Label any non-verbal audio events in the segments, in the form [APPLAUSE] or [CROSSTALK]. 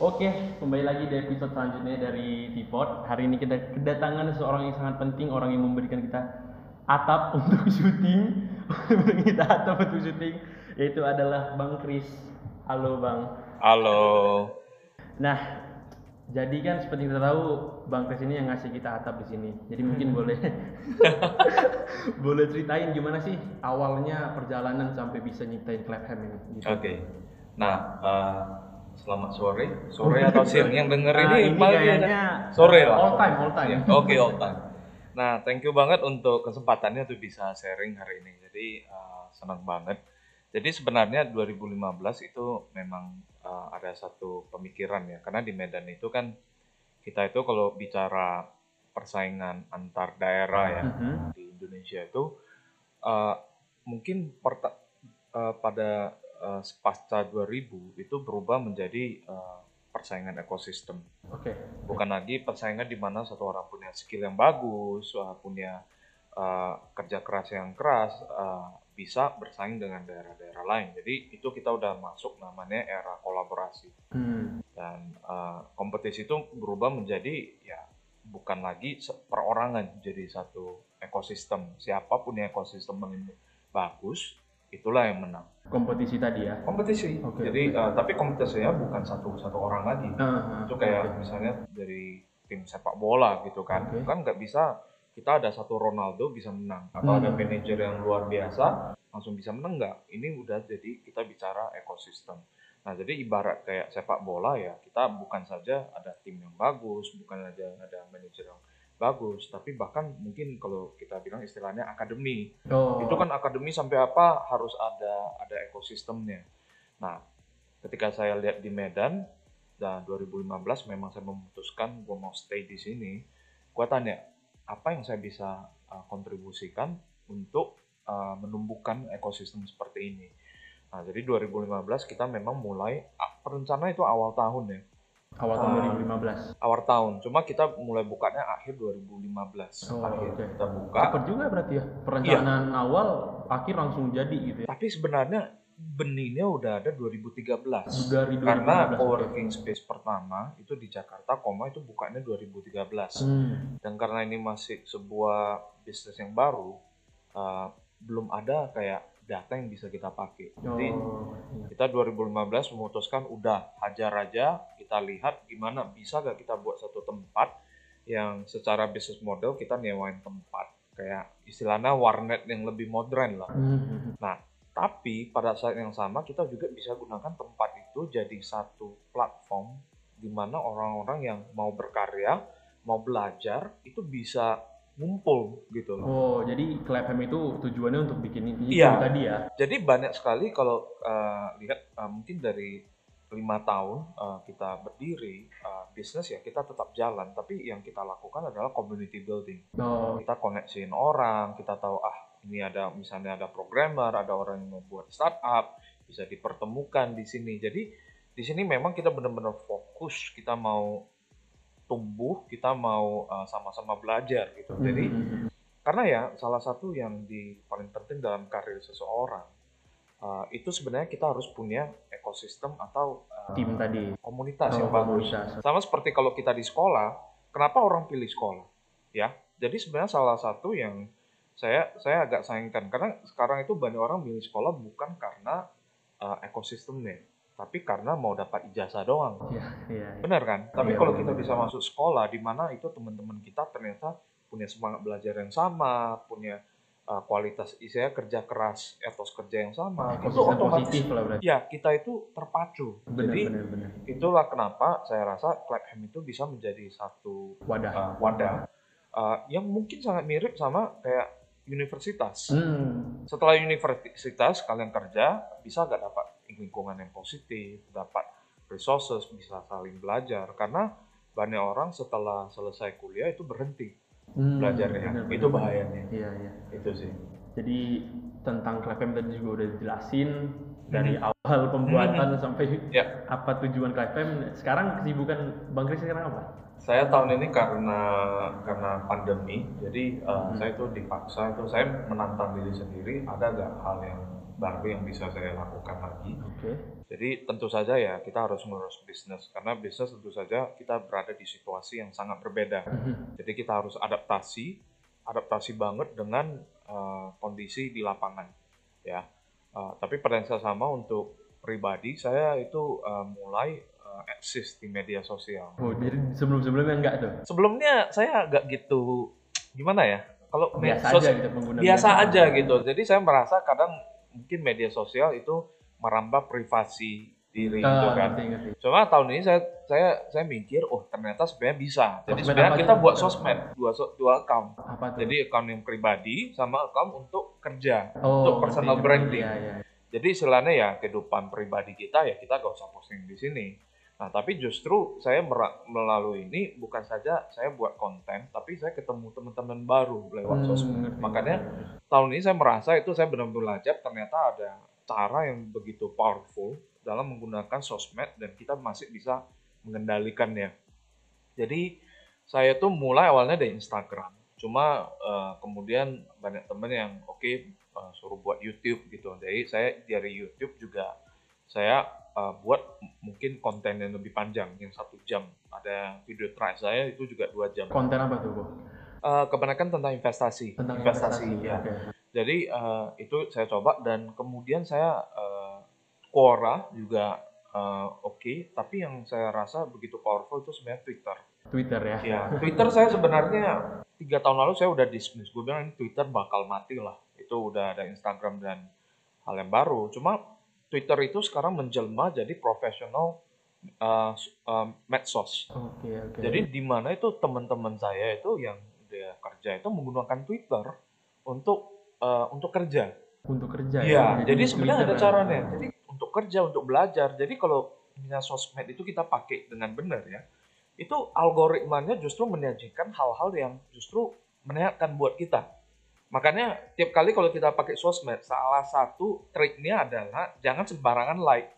Oke, kembali lagi di episode selanjutnya dari Tipot. Hari ini kita kedatangan seorang yang sangat penting, orang yang memberikan kita atap [LAUGHS] untuk syuting, memberikan kita atap untuk syuting, yaitu adalah Bang Kris. Halo Bang. Halo. Nah, jadi kan seperti kita tahu, Bang Kris ini yang ngasih kita atap di sini. Jadi mungkin [LAUGHS] boleh [LAUGHS] boleh ceritain gimana sih awalnya perjalanan sampai bisa nyiptain Clapham ini? Gitu. Oke. Nah, eh, selamat sore. Sore atau siang yang denger Nah, ini, ini pagi kayaknya sore lah. all time, all time. Ya, Oke, all time. Nah, thank you banget untuk kesempatannya tuh bisa sharing hari ini. Jadi eh, senang banget. Jadi sebenarnya 2015 itu memang eh, ada satu pemikiran ya, karena di Medan itu kan kita itu kalau bicara persaingan antar daerah ya Mhm. di Indonesia itu eh, mungkin eh, pada eh, pasca 2000 itu berubah menjadi eh, persaingan ekosistem Oke. bukan lagi persaingan di mana satu orang punya skill yang bagus, uh, punya uh, kerja keras yang keras, uh, bisa bersaing dengan daerah-daerah lain. Jadi itu kita udah masuk namanya era kolaborasi Hmm. dan uh, kompetisi itu berubah menjadi ya bukan lagi perorangan jadi satu ekosistem. Siapa punya ekosistem yang bagus, itulah yang menang. Kompetisi tadi ya. Kompetisi. Oke, jadi oke. uh, tapi kompetisinya bukan satu satu orang lagi Ah, itu oke, kayak oke. misalnya dari tim sepak bola gitu kan Oke. kan nggak bisa kita ada satu Ronaldo bisa menang atau ada Hmm. manajer yang luar biasa langsung bisa menang nggak ini udah jadi kita bicara ekosistem nah jadi ibarat kayak sepak bola ya kita bukan saja ada tim yang bagus bukan aja ada manajer yang bagus tapi bahkan mungkin kalau kita bilang istilahnya akademi Oh. itu kan akademi sampai apa harus ada ada ekosistemnya. Nah, ketika saya lihat di Medan dan 2015 memang saya memutuskan gue mau stay di sini. Gue tanya apa yang saya bisa uh, kontribusikan untuk uh, menumbuhkan ekosistem seperti ini. Nah, jadi 2015 kita memang mulai perencana itu awal tahun ya, awal tahun Ah. 2015. awal tahun. Cuma kita mulai bukanya akhir 2015. Oh, akhir oke. kita buka. Cepat juga berarti ya. Perencanaan awal akhir langsung jadi gitu ya. Tapi sebenarnya benihnya udah ada 2013. Dari 2015. Karena oke. coworking space pertama itu di Jakarta, koma itu bukanya 2013. Hmm. Dan karena ini masih sebuah bisnis yang baru, uh, belum ada kayak data yang bisa kita pakai. Jadi Oh, iya. kita 2015 memutuskan udah hajar aja, kita lihat gimana bisa gak kita buat satu tempat yang secara bisnis model kita nyewain tempat kayak istilahnya warnet yang lebih modern lah. Hmm. Tapi pada saat yang sama kita juga bisa gunakan tempat itu jadi satu platform di mana orang-orang yang mau berkarya, mau belajar itu bisa ngumpul gitu loh. Oh, jadi Clapham itu tujuannya untuk bikin ini Iya. tadi ya. Jadi banyak sekali kalau uh, lihat uh, mungkin dari lima tahun uh, kita berdiri uh, bisnis ya kita tetap jalan, tapi yang kita lakukan adalah community building. Oh, Kita koneksiin orang, kita tahu ah ini ada misalnya ada programmer, ada orang yang mau buat startup, bisa dipertemukan di sini. Jadi di sini memang kita benar-benar fokus, kita mau tumbuh, kita mau uh, sama-sama belajar gitu. Jadi hmm. karena ya salah satu yang di paling penting dalam karir seseorang uh, itu sebenarnya kita harus punya ekosistem atau uh, tim tadi. komunitas Oh, yang bagus. komunitas. Sama seperti kalau kita di sekolah, kenapa orang pilih sekolah? Ya, jadi sebenarnya salah satu yang saya saya agak sayangkan karena sekarang itu banyak orang milih sekolah bukan karena uh, ekosistemnya, tapi karena mau dapat ijazah doang. Iya, iya. iya. Benar kan? Tapi Iya, kalau kita bisa masuk sekolah di mana itu teman-teman kita ternyata punya semangat belajar yang sama, punya uh, kualitas saya kerja keras, etos kerja yang sama, itu Ekosistem otomatis lah ya kita itu terpacu. Benar, Jadi benar, benar. itulah kenapa saya rasa Clapham itu bisa menjadi satu Wadah. uh, wadah uh, yang mungkin sangat mirip sama kayak universitas. Hmm. Setelah universitas kalian kerja bisa nggak dapat lingkungan yang positif, dapat resources, bisa saling belajar karena banyak orang setelah selesai kuliah itu berhenti Hmm, belajarnya. benar, itu bahayanya. Iya, iya. Itu sih. Jadi tentang Clapham tadi juga udah dijelasin dari Hmm. awal pembuatan sampai Ya. apa tujuan Clapham. Sekarang kesibukan Bang Kris sekarang apa? Saya tahun ini karena karena pandemi, jadi uh, Hmm. saya tuh dipaksa itu saya menantang diri sendiri ada nggak hal yang baru yang bisa saya lakukan lagi. Oke. Jadi tentu saja ya kita harus mengurus bisnis karena bisnis tentu saja kita berada di situasi yang sangat berbeda. Mhm. Jadi kita harus adaptasi, adaptasi banget dengan uh, kondisi di lapangan, ya. Uh, tapi pada yang sama untuk pribadi saya itu uh, mulai uh, eksis di media sosial. Oh, jadi sebelum-sebelumnya enggak tuh? Sebelumnya saya agak gitu gimana ya? Kalau Biasa aja gitu pengguna. biasa aja gitu. Jadi saya merasa kadang mungkin media sosial itu merambah privasi diri gitu Ah, kan. ngerti, ngerti. Cuma tahun ini saya saya saya mikir, oh ternyata sebenarnya bisa. Jadi sebenarnya kita buat sosmed dua dua account. Apa tuh? Jadi account yang pribadi sama account untuk kerja. oh, untuk personal ngerti, branding. Iya, iya. Jadi istilahnya ya kehidupan pribadi kita ya kita gak usah posting di sini. Nah tapi justru saya melalui ini bukan saja saya buat konten, tapi saya ketemu teman-teman baru lewat Hmm, sosmed. Makanya tahun ini saya merasa itu saya benar-benar belajar ternyata ada cara yang begitu powerful dalam menggunakan sosmed dan kita masih bisa mengendalikannya. Jadi saya tuh mulai awalnya dari Instagram, cuma eh, kemudian banyak temen yang oke eh, suruh buat YouTube gitu. Jadi saya dari YouTube juga saya eh, buat mungkin konten yang lebih panjang, yang satu jam. Ada video terakhir saya itu juga dua jam. Konten apa tuh, Bu? Eh, kebanyakan tentang investasi. Tentang investasi, investasi. ya. Oke. Jadi eh, itu saya coba dan kemudian saya eh, Quora juga eh, oke, tapi yang saya rasa begitu powerful itu sebenarnya Twitter. Twitter ya. Ya, Twitter saya sebenarnya tiga tahun lalu saya udah dismiss. Gue bilang ini Twitter bakal mati lah. Itu udah ada Instagram dan hal yang baru. Cuma Twitter itu sekarang menjelma jadi profesional s- eh, medsos. Oke, oke. Jadi di mana itu teman-teman saya itu yang dia kerja itu menggunakan Twitter untuk eh, untuk kerja. untuk kerja Iya, ya. jadi sebenarnya ada ya. caranya. Jadi untuk kerja, untuk belajar. Jadi kalau misalnya sosmed itu kita pakai dengan benar ya, itu algoritmanya justru menyajikan hal-hal yang justru menyehatkan buat kita. Makanya tiap kali kalau kita pakai sosmed, salah satu triknya adalah jangan sembarangan like.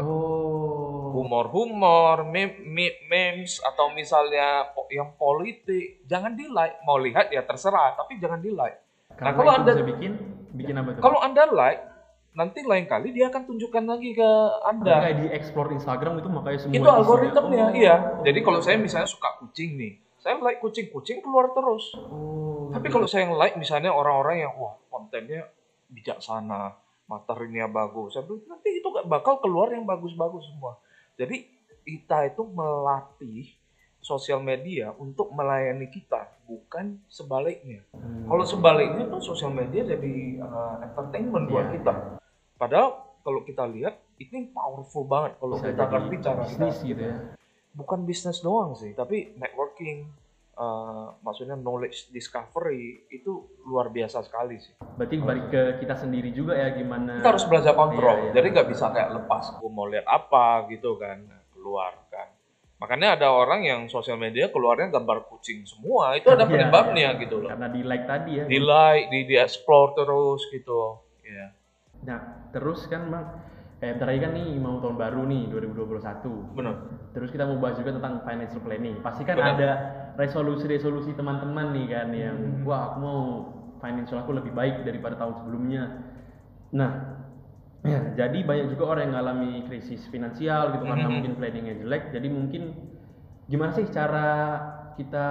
Oh. Humor-humor, meme, meme- memes, atau misalnya yang politik, jangan di like. Mau lihat ya terserah, tapi jangan di like. Karena kalau itu Anda- bikin bikin apa tuh? Kalau Anda like, nanti lain kali dia akan tunjukkan lagi ke Anda. kayak di explore Instagram itu makanya semua Itu isinya- algoritmnya, Oh. iya. Jadi kalau saya misalnya suka kucing nih, saya like kucing-kucing keluar terus. Oh. Tapi kalau saya like misalnya orang-orang yang wah kontennya bijaksana, materinya bagus, saya bilang nanti itu gak bakal keluar yang bagus-bagus semua. Jadi kita itu melatih sosial media untuk melayani kita, bukan sebaliknya. Hmm. Kalau sebaliknya tuh sosial media jadi uh, entertainment buat Iya. kita. Padahal kalau kita lihat ini powerful banget kalau bisa kita jadi ngerti cara kita. bisnis gitu ya. Bukan bisnis doang sih, tapi networking, uh, maksudnya knowledge discovery itu luar biasa sekali sih. Berarti balik ke kita sendiri juga ya gimana. Kita harus belajar kontrol, Iya, iya. jadi nggak bisa kayak lepas. Gue mau lihat apa gitu kan, keluar kan. Makanya ada orang yang sosial media keluarnya gambar kucing semua, itu ada [LAUGHS] Iya, penyebabnya gitu loh. Karena di like tadi ya. Di like, di, di explore terus gitu. Iya. Nah, terus kan Bang, eh bentar lagi kan nih mau tahun baru nih 2021. Benar. Terus kita mau bahas juga tentang financial planning. Pasti kan ada resolusi-resolusi teman-teman nih kan yang Hmm. wah aku mau financial aku lebih baik daripada tahun sebelumnya. Nah, ya, jadi banyak juga orang yang ngalami krisis finansial gitu karena Mhm. mungkin planningnya jelek. Jadi mungkin gimana sih cara kita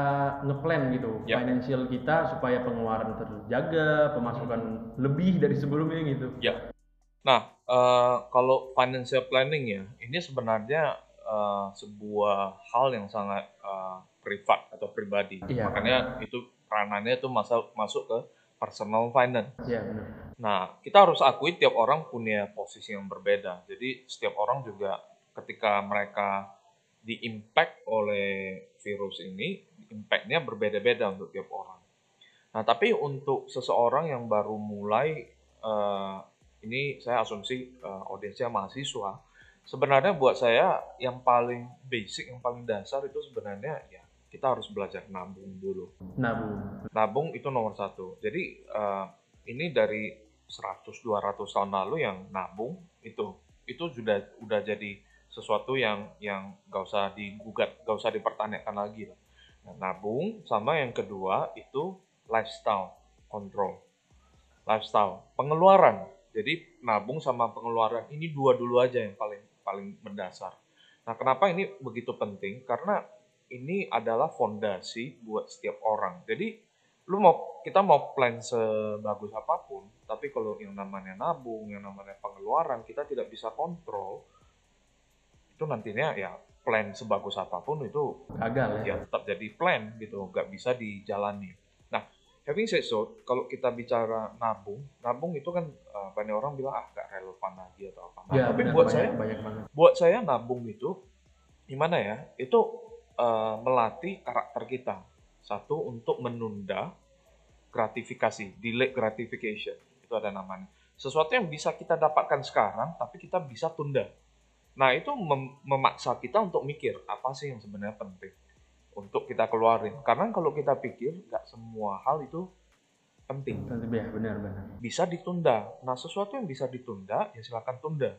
ngeplan gitu Ya. financial kita supaya pengeluaran terjaga, pemasukan lebih dari sebelumnya gitu. Ya. Nah, eh, kalau financial planning ya, ini sebenarnya eh, sebuah hal yang sangat eh, privat atau pribadi. Iya. Makanya itu ranahnya itu masuk masuk ke personal finance. Ya benar. Nah, kita harus akui tiap orang punya posisi yang berbeda. Jadi setiap orang juga ketika mereka di-impact oleh virus ini, impact-nya berbeda-beda untuk tiap orang. Nah, tapi untuk seseorang yang baru mulai, eh, ini saya asumsi eh, audiensnya mahasiswa, sebenarnya buat saya yang paling basic, yang paling dasar itu sebenarnya ya kita harus belajar nabung dulu Bu. nabung itu nomor satu. Jadi eh, ini dari 100-200 tahun lalu yang nabung itu itu sudah udah jadi sesuatu yang yang gak usah digugat, gak usah dipertanyakan lagi lah. Nah, nabung sama yang kedua itu lifestyle control, lifestyle pengeluaran. Jadi nabung sama pengeluaran ini dua dulu aja yang paling paling mendasar. Nah, kenapa ini begitu penting? Karena ini adalah fondasi buat setiap orang. Jadi lu mau kita mau plan sebagus apa pun, tapi kalau yang namanya nabung, yang namanya pengeluaran kita tidak bisa kontrol, itu nantinya ya plan sebagus apa pun itu gagal ya, ya tetap jadi plan gitu, nggak bisa dijalani. Having said so, kalau kita bicara nabung, nabung itu kan uh, banyak orang bilang ah nggak relevan lagi atau apa. Nah, ya, tapi benar, buat banyak, saya, banyak banget. buat saya nabung itu gimana ya? Itu uh, melatih karakter kita. Satu untuk menunda gratifikasi, delay gratification itu ada namanya. Sesuatu yang bisa kita dapatkan sekarang, tapi kita bisa tunda. Nah itu mem memaksa kita untuk mikir apa sih yang sebenarnya penting untuk kita keluarin. Karena kalau kita pikir nggak semua hal itu penting. Ya, benar-benar. Bisa ditunda. Nah sesuatu yang bisa ditunda ya silakan tunda.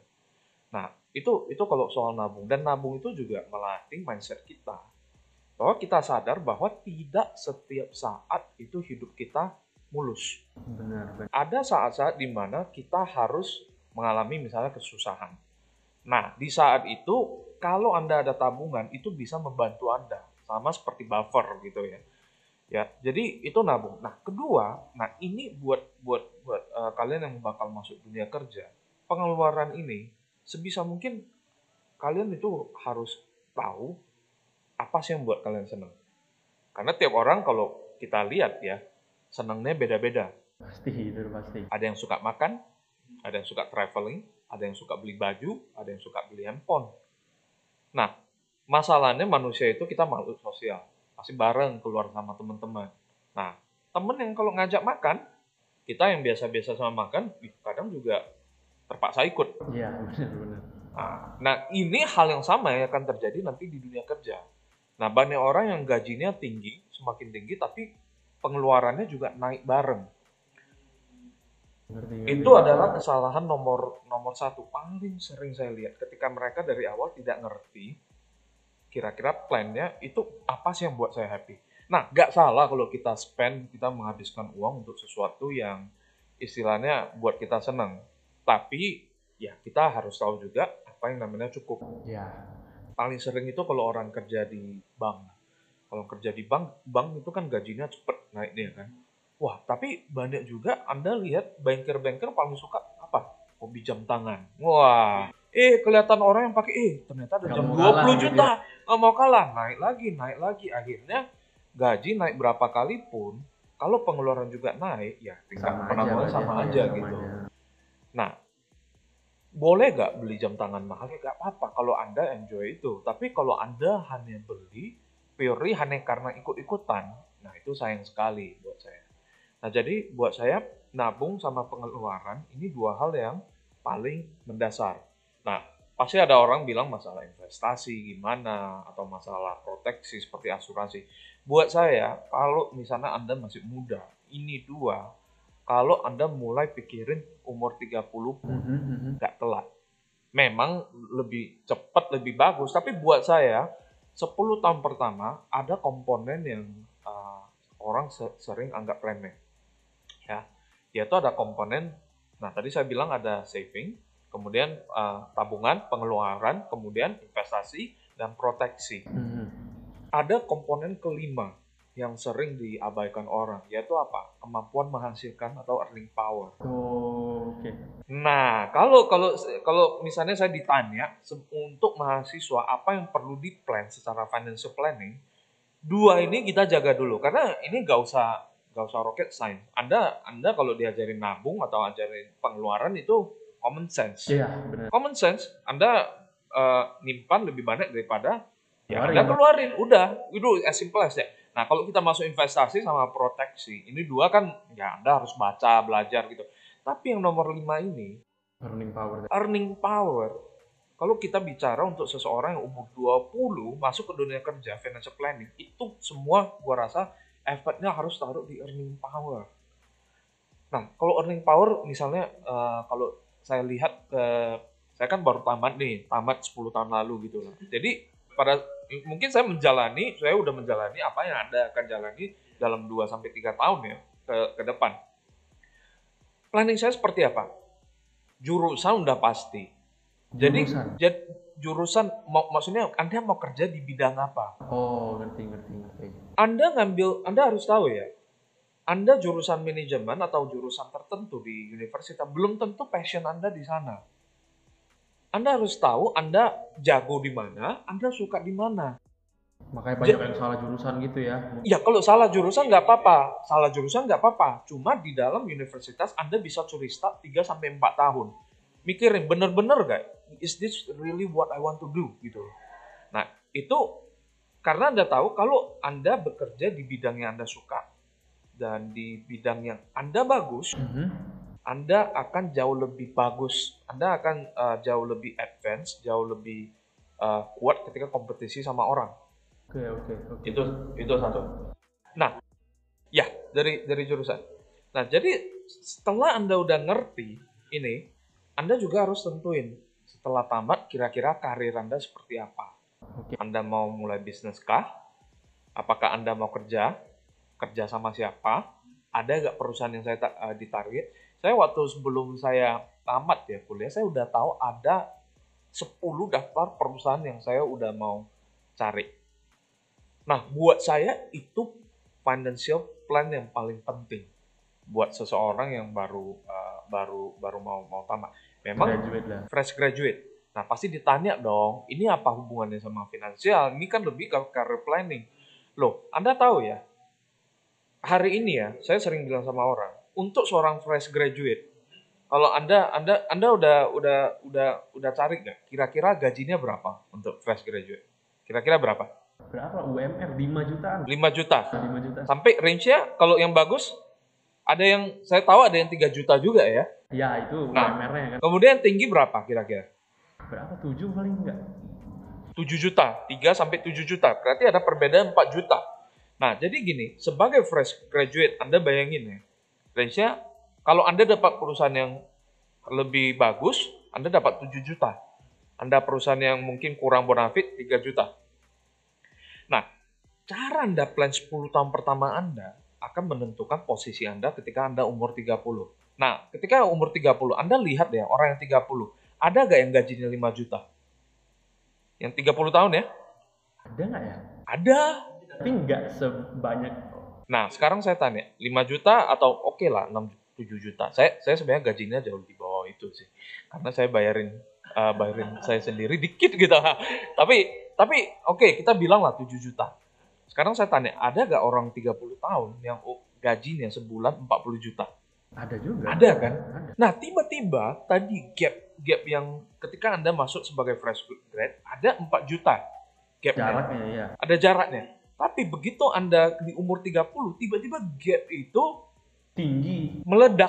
Nah itu itu kalau soal nabung dan nabung itu juga melatih mindset kita bahwa kita sadar bahwa tidak setiap saat itu hidup kita mulus. Benar, benar. Ada saat-saat di mana kita harus mengalami misalnya kesusahan. Nah, di saat itu kalau Anda ada tabungan itu bisa membantu Anda sama seperti buffer gitu ya. Ya, jadi itu nabung. Nah, kedua, nah ini buat buat buat uh, kalian yang bakal masuk dunia kerja, pengeluaran ini sebisa mungkin kalian itu harus tahu apa sih yang buat kalian senang? Karena tiap orang kalau kita lihat ya, senangnya beda-beda. Pasti, itu pasti. Ada yang suka makan, ada yang suka traveling, ada yang suka beli baju, ada yang suka beli handphone. Nah, masalahnya manusia itu kita makhluk sosial. Pasti bareng keluar sama teman-teman. Nah, temen yang kalau ngajak makan, kita yang biasa-biasa sama makan, kadang juga terpaksa ikut. Iya, [LAUGHS] benar-benar. Nah, nah, ini hal yang sama yang akan terjadi nanti di dunia kerja. Nah, banyak orang yang gajinya tinggi, semakin tinggi, tapi pengeluarannya juga naik bareng. Ngerti, Itu adalah kesalahan nomor nomor satu paling sering saya lihat ketika mereka dari awal tidak ngerti kira-kira plannya itu apa sih yang buat saya happy. Nah, nggak salah kalau kita spend, kita menghabiskan uang untuk sesuatu yang istilahnya buat kita senang. Tapi ya kita harus tahu juga apa yang namanya cukup. Ya, paling sering itu kalau orang kerja di bank. Kalau kerja di bank, bank itu kan gajinya cepet naiknya kan. Wah, tapi banyak juga Anda lihat banker-banker paling suka apa? Hobi jam tangan. Wah, eh kelihatan orang yang pakai, eh ternyata ada jam 20 kalah gitu juta. Nggak mau kalah, naik lagi, naik lagi. Akhirnya gaji naik berapa kali pun, kalau pengeluaran juga naik, ya tingkat sama aja, sama aja gitu. aja. Nah, boleh nggak beli jam tangan mahal? Ya nggak apa-apa kalau Anda enjoy itu. Tapi kalau Anda hanya beli purely hanya karena ikut-ikutan, nah itu sayang sekali buat saya. Nah jadi buat saya nabung sama pengeluaran ini dua hal yang paling mendasar. Nah pasti ada orang bilang masalah investasi gimana atau masalah proteksi seperti asuransi. Buat saya kalau misalnya Anda masih muda, ini dua kalau Anda mulai pikirin umur 30 pun Mhm, mhm. nggak telat. Memang lebih cepat, lebih bagus. Tapi buat saya, 10 tahun pertama ada komponen yang uh, orang se- sering anggap remeh. Ya, yaitu ada komponen, nah tadi saya bilang ada saving, kemudian uh, tabungan, pengeluaran, kemudian investasi, dan proteksi. Mhm. Ada komponen kelima yang sering diabaikan orang, yaitu apa? Kemampuan menghasilkan atau earning power. Oh, oke. Nah, kalau kalau kalau misalnya saya ditanya untuk mahasiswa apa yang perlu di plan secara financial planning, dua ini kita jaga dulu karena ini nggak usah nggak usah rocket science. Anda Anda kalau diajarin nabung atau ajarin pengeluaran itu common sense. Iya, benar. Common sense, Anda eh, nyimpan lebih banyak daripada ya Keluarin. Anda keluarin. Udah, itu as simple as that. Nah, kalau kita masuk investasi sama proteksi, ini dua kan ya Anda harus baca, belajar gitu. Tapi yang nomor lima ini, Earning power. earning power, kalau kita bicara untuk seseorang yang umur 20 masuk ke dunia kerja, financial planning, itu semua gua rasa effortnya harus taruh di earning power. Nah, kalau earning power misalnya eh, kalau saya lihat ke saya kan baru tamat nih, tamat 10 tahun lalu gitu lah. Jadi pada mungkin saya menjalani, saya udah menjalani apa yang Anda akan jalani dalam 2 sampai 3 tahun ya ke ke depan. Planning saya seperti apa? Jurusan udah pasti. Jadi Jurusan. jad- jurusan mau, maksudnya Anda mau kerja di bidang apa? Oh, ngerti ngerti ngerti. Anda ngambil, Anda harus tahu ya, Anda jurusan manajemen atau jurusan tertentu di universitas, belum tentu passion Anda di sana. Anda harus tahu Anda jago di mana, Anda suka di mana. Makanya banyak yang salah jurusan gitu ya. Ya kalau salah jurusan nggak apa-apa, salah jurusan nggak apa-apa. Cuma di dalam universitas Anda bisa curi start 3 sampai 4 tahun. Mikirin bener-bener gak? Is this really what I want to do gitu. loh. Nah, itu karena Anda tahu kalau Anda bekerja di bidang yang Anda suka dan di bidang yang Anda bagus, Mhm. Anda akan jauh lebih bagus. Anda akan uh, jauh lebih advance, jauh lebih uh, kuat ketika kompetisi sama orang. Oke oke oke. itu itu satu nah ya dari dari jurusan nah jadi setelah anda udah ngerti ini anda juga harus tentuin setelah tamat kira-kira karir anda seperti apa Oke. anda mau mulai bisnis kah apakah anda mau kerja kerja sama siapa ada nggak perusahaan yang saya ta- eh, ditarik saya waktu sebelum saya tamat ya kuliah saya udah tahu ada 10 daftar perusahaan yang saya udah mau cari Nah, buat saya itu financial plan yang paling penting buat seseorang yang baru uh, baru baru mau mau tamat. Memang Graduate lah. fresh graduate. Nah, pasti ditanya dong, ini apa hubungannya sama finansial? Ini kan lebih ke career planning. Loh, Anda tahu ya, hari ini ya, saya sering bilang sama orang, untuk seorang fresh graduate, kalau Anda Anda Anda udah udah udah udah cari nggak? Kira-kira gajinya berapa untuk fresh graduate? Kira-kira berapa? Berapa UMR 5 jutaan? 5 juta. 5 juta. Sampai range-nya kalau yang bagus ada yang saya tahu ada yang 3 juta juga ya. Ya, itu Nah. UMR-nya kan. Kemudian tinggi berapa kira-kira? Berapa? 7 paling enggak? 7 juta, 3 sampai 7 juta. Berarti ada perbedaan 4 juta. Nah, jadi gini, sebagai fresh graduate Anda bayangin ya. Range-nya kalau Anda dapat perusahaan yang lebih bagus, Anda dapat 7 juta. Anda perusahaan yang mungkin kurang bonafit 3 juta. Nah, cara Anda plan 10 tahun pertama Anda akan menentukan posisi Anda ketika Anda umur 30. Nah, ketika umur 30, Anda lihat ya orang yang 30, ada gak yang gajinya 5 juta? Yang 30 tahun ya? Ada nggak ya? Ada. Tapi nggak sebanyak Nah, sekarang saya tanya, 5 juta atau oke lah 6 7 juta. Saya saya sebenarnya gajinya jauh di bawah itu sih. Karena saya bayarin eh, bayarin saya sendiri dikit gitu. [LAUGHS] tapi tapi oke, kita bilang lah 7 juta. Sekarang saya tanya, ada gak orang 30 tahun yang gajinya sebulan 40 juta? ada juga. Ada kan? Ada. Nah, tiba-tiba tadi gap gap yang ketika Anda masuk sebagai fresh grad ada 4 juta gapnya. Jaraknya ya. Ada jaraknya. Tapi begitu Anda di umur 30, tiba-tiba gap itu Tinggi. meledak.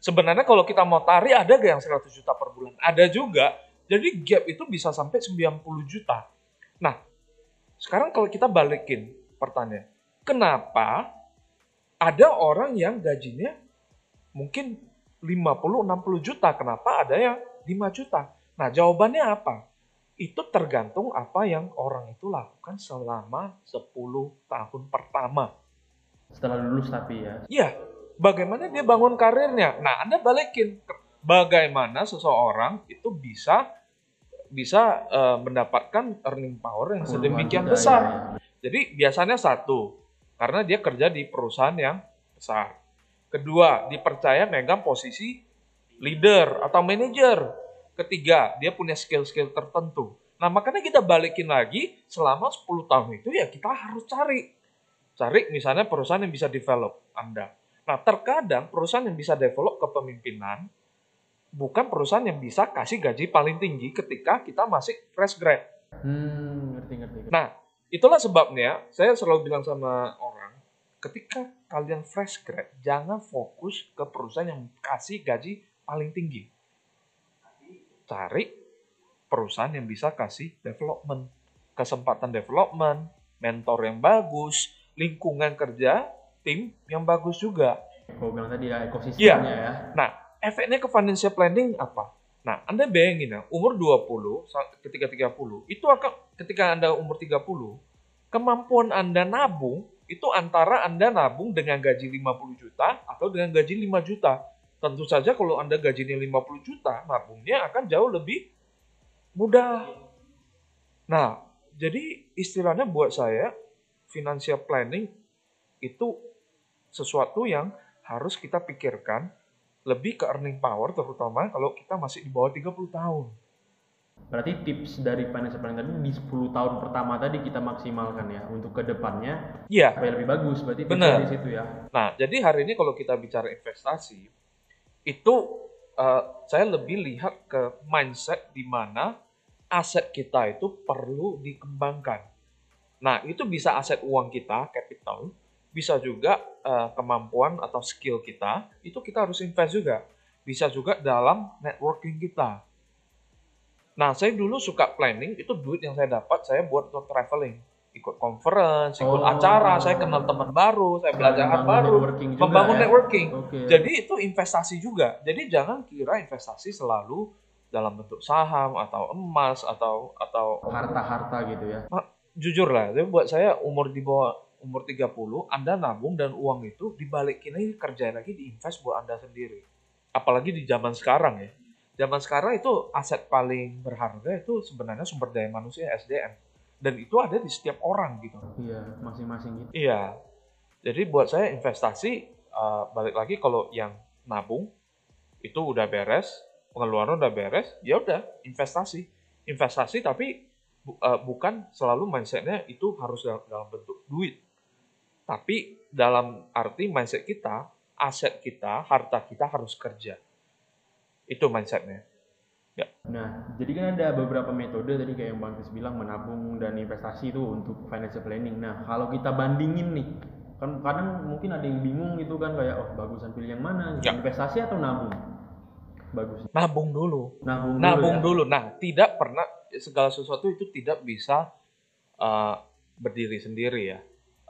Sebenarnya kalau kita mau tarik ada gak yang 100 juta per bulan? Ada juga. Jadi gap itu bisa sampai 90 juta. Nah, sekarang kalau kita balikin pertanyaan, kenapa ada orang yang gajinya mungkin 50-60 juta, kenapa ada yang 5 juta? Nah, jawabannya apa? Itu tergantung apa yang orang itu lakukan selama 10 tahun pertama. Setelah lulus tapi ya. Iya, bagaimana dia bangun karirnya? Nah, Anda balikin bagaimana seseorang itu bisa bisa eh, mendapatkan earning power yang sedemikian besar. ya, ya. Jadi biasanya satu, karena dia kerja di perusahaan yang besar. Kedua, dipercaya megang posisi leader atau manager. Ketiga, dia punya skill-skill tertentu. Nah, makanya kita balikin lagi selama 10 tahun itu ya kita harus cari. Cari misalnya perusahaan yang bisa develop Anda. Nah, terkadang perusahaan yang bisa develop kepemimpinan bukan perusahaan yang bisa kasih gaji paling tinggi ketika kita masih fresh grad. Hmm, ngerti ngerti. ngerti. Nah, itulah sebabnya saya selalu bilang sama orang, ketika kalian fresh grad, jangan fokus ke perusahaan yang kasih gaji paling tinggi. Cari perusahaan yang bisa kasih development, kesempatan development, mentor yang bagus, lingkungan kerja, tim yang bagus juga. Kau bilang tadi ya ekosistemnya Iya. ya. Nah, efeknya ke financial planning apa? Nah, Anda bayangin ya, umur 20 sa- ketika 30, itu akan ketika Anda umur 30, kemampuan Anda nabung itu antara Anda nabung dengan gaji 50 juta atau dengan gaji 5 juta. Tentu saja kalau Anda gajinya 50 juta, nabungnya akan jauh lebih mudah. Nah, jadi istilahnya buat saya, financial planning itu sesuatu yang harus kita pikirkan lebih ke earning power terutama kalau kita masih di bawah 30 tahun. Berarti tips dari financial planning tadi di 10 tahun pertama tadi kita maksimalkan ya untuk ke depannya Iya. supaya lebih bagus. Berarti Benar. di situ ya. Nah, jadi hari ini kalau kita bicara investasi, itu eh, saya lebih lihat ke mindset di mana aset kita itu perlu dikembangkan. Nah, itu bisa aset uang kita, capital, bisa juga eh, kemampuan atau skill kita, itu kita harus invest juga. Bisa juga dalam networking kita. Nah, saya dulu suka planning, itu duit yang saya dapat saya buat untuk traveling. Ikut conference, ikut Oh. acara, saya kenal teman baru, saya belajar hal baru, networking juga membangun ya. networking. Oke. Jadi itu investasi juga. Jadi jangan kira investasi selalu dalam bentuk saham atau emas atau atau harta-harta gitu ya. jujur lah, tapi buat saya umur di bawah umur 30, Anda nabung dan uang itu dibalikin lagi kerjain lagi diinvest buat Anda sendiri. Apalagi di zaman sekarang ya. Zaman sekarang itu aset paling berharga itu sebenarnya sumber daya manusia SDM. Dan itu ada di setiap orang gitu. Iya, masing-masing gitu. Iya. Jadi buat saya investasi uh, balik lagi kalau yang nabung itu udah beres, pengeluaran udah beres, ya udah investasi. Investasi tapi bu- uh, bukan selalu mindsetnya itu harus dalam, dalam bentuk duit. Tapi dalam arti mindset kita, aset kita, harta kita harus kerja. Itu mindsetnya. Nah, jadi kan ada beberapa metode tadi kayak yang Bang Chris bilang menabung dan investasi itu untuk financial planning. Nah, kalau kita bandingin nih, kan kadang mungkin ada yang bingung gitu kan kayak oh bagusan pilih yang mana, Ya. investasi atau nabung? Bagus. Nabung dulu. Nabung, nabung dulu. ya? dulu. Nah, tidak pernah segala sesuatu itu tidak bisa uh, berdiri sendiri ya.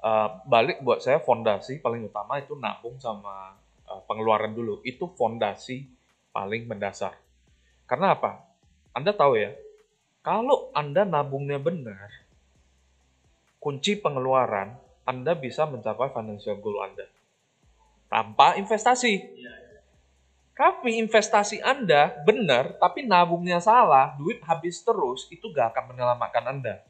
Uh, balik buat saya fondasi paling utama itu nabung sama uh, pengeluaran dulu. Itu fondasi paling mendasar. Karena apa? Anda tahu ya, kalau Anda nabungnya benar, kunci pengeluaran Anda bisa mencapai financial goal Anda tanpa investasi. Tapi investasi Anda benar, tapi nabungnya salah, duit habis terus, itu gak akan menyelamatkan Anda.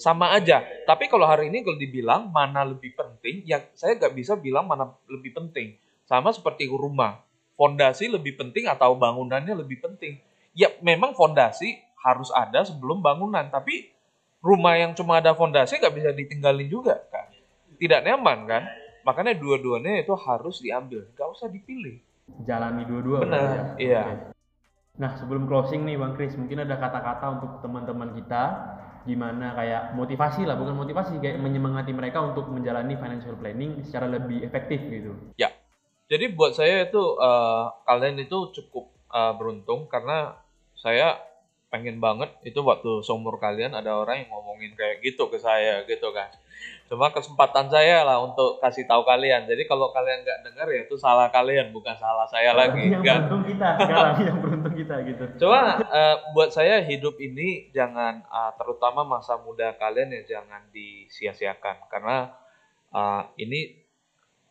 Sama aja. Tapi kalau hari ini kalau dibilang mana lebih penting, ya saya gak bisa bilang mana lebih penting. Sama seperti rumah. Fondasi lebih penting atau bangunannya lebih penting. Ya memang fondasi harus ada sebelum bangunan. Tapi rumah yang cuma ada fondasi gak bisa ditinggalin juga kan. Tidak nyaman kan. Makanya dua-duanya itu harus diambil. Gak usah dipilih. Jalani dua-dua Benar, ya. iya. Nah, sebelum closing nih Bang Chris, mungkin ada kata-kata untuk teman-teman kita gimana kayak motivasi lah, bukan motivasi kayak menyemangati mereka untuk menjalani financial planning secara lebih efektif gitu. Jadi buat saya itu eh, kalian itu cukup eh, beruntung karena saya pengen banget itu waktu seumur kalian ada orang yang ngomongin kayak gitu ke saya gitu kan. Cuma kesempatan saya lah untuk kasih tahu kalian. Jadi kalau kalian nggak dengar ya itu salah kalian bukan salah saya lagi. yang kan? beruntung kita sekarang, yang beruntung kita gitu. Cuma eh, buat saya hidup ini jangan eh, terutama masa muda kalian ya jangan disia-siakan karena eh, ini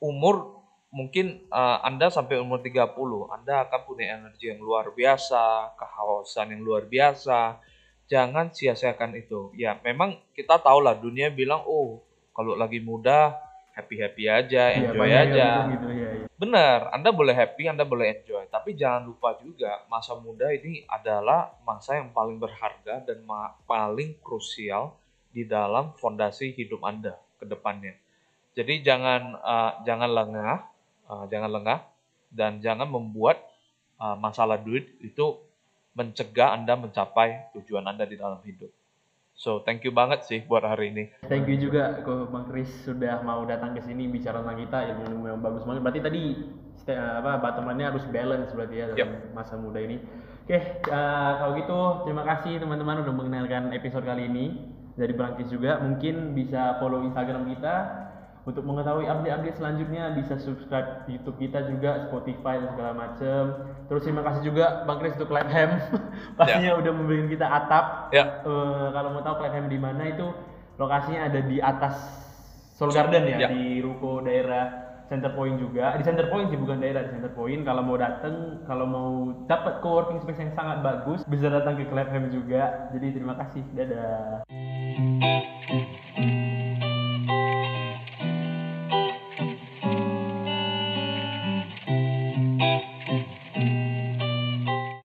umur mungkin eh, Anda sampai umur 30 Anda akan punya energi yang luar biasa, kehausan yang luar biasa. Jangan sia-siakan itu. Ya, memang kita tahu lah dunia bilang oh kalau lagi muda happy-happy aja, Iya, enjoy yang aja. gitu ya. ya. Benar, Anda boleh happy, Anda boleh enjoy. Tapi jangan lupa juga, masa muda ini adalah masa yang paling berharga dan ma- paling krusial di dalam fondasi hidup Anda ke depannya. Jadi jangan uh, jangan lengah, uh, jangan lengah, dan jangan membuat uh, masalah duit itu mencegah Anda mencapai tujuan Anda di dalam hidup. So, thank you banget sih buat hari ini. Thank you juga ke Bang Chris sudah mau datang ke sini bicara tentang kita ilmu yang bagus banget. Berarti tadi apa bottom line-nya harus balance berarti ya dalam masa muda ini. Oke, eh, kalau gitu terima kasih teman-teman udah mengenalkan episode kali ini dari Bang Chris juga. Mungkin bisa follow Instagram kita untuk mengetahui update-update selanjutnya bisa subscribe YouTube kita juga, Spotify dan segala macem. Terus terima kasih juga Bang Chris untuk Clapham. [LAUGHS] Pastinya udah memberikan kita atap Ya, Eh, kalau mau tahu Clapham di mana itu lokasinya ada di atas Soul Garden ya, Ya. di ruko daerah Center Point juga. Di Center Point sih bukan daerah di Center Point. Kalau mau datang, kalau mau dapat co-working space yang sangat bagus, bisa datang ke Clapham juga. Jadi terima kasih. Dadah.